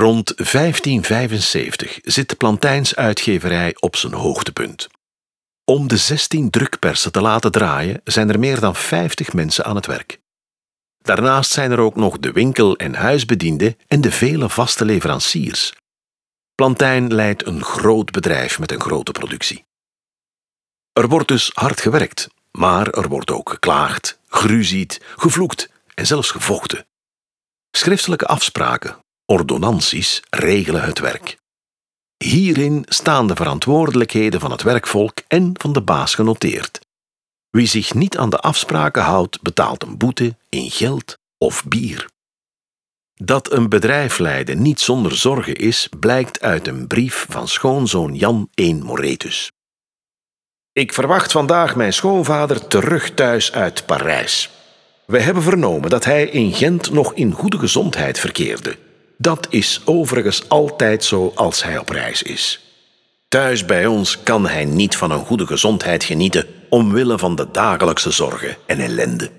Rond 1575 zit Plantijns uitgeverij op zijn hoogtepunt. Om de 16 drukpersen te laten draaien zijn er meer dan 50 mensen aan het werk. Daarnaast zijn er ook nog de winkel- en huisbedienden en de vele vaste leveranciers. Plantijn leidt een groot bedrijf met een grote productie. Er wordt dus hard gewerkt, maar er wordt ook geklaagd, geruzied, gevloekt en zelfs gevochten. Schriftelijke afspraken, ordonnanties, regelen het werk. Hierin staan de verantwoordelijkheden van het werkvolk en van de baas genoteerd. Wie zich niet aan de afspraken houdt, betaalt een boete in geld of bier. Dat een bedrijf leiden niet zonder zorgen is, blijkt uit een brief van schoonzoon Jan 1 Moretus. Ik verwacht vandaag mijn schoonvader terug thuis uit Parijs. We hebben vernomen dat hij in Gent nog in goede gezondheid verkeerde. Dat is overigens altijd zo als hij op reis is. Thuis bij ons kan hij niet van een goede gezondheid genieten omwille van de dagelijkse zorgen en ellende.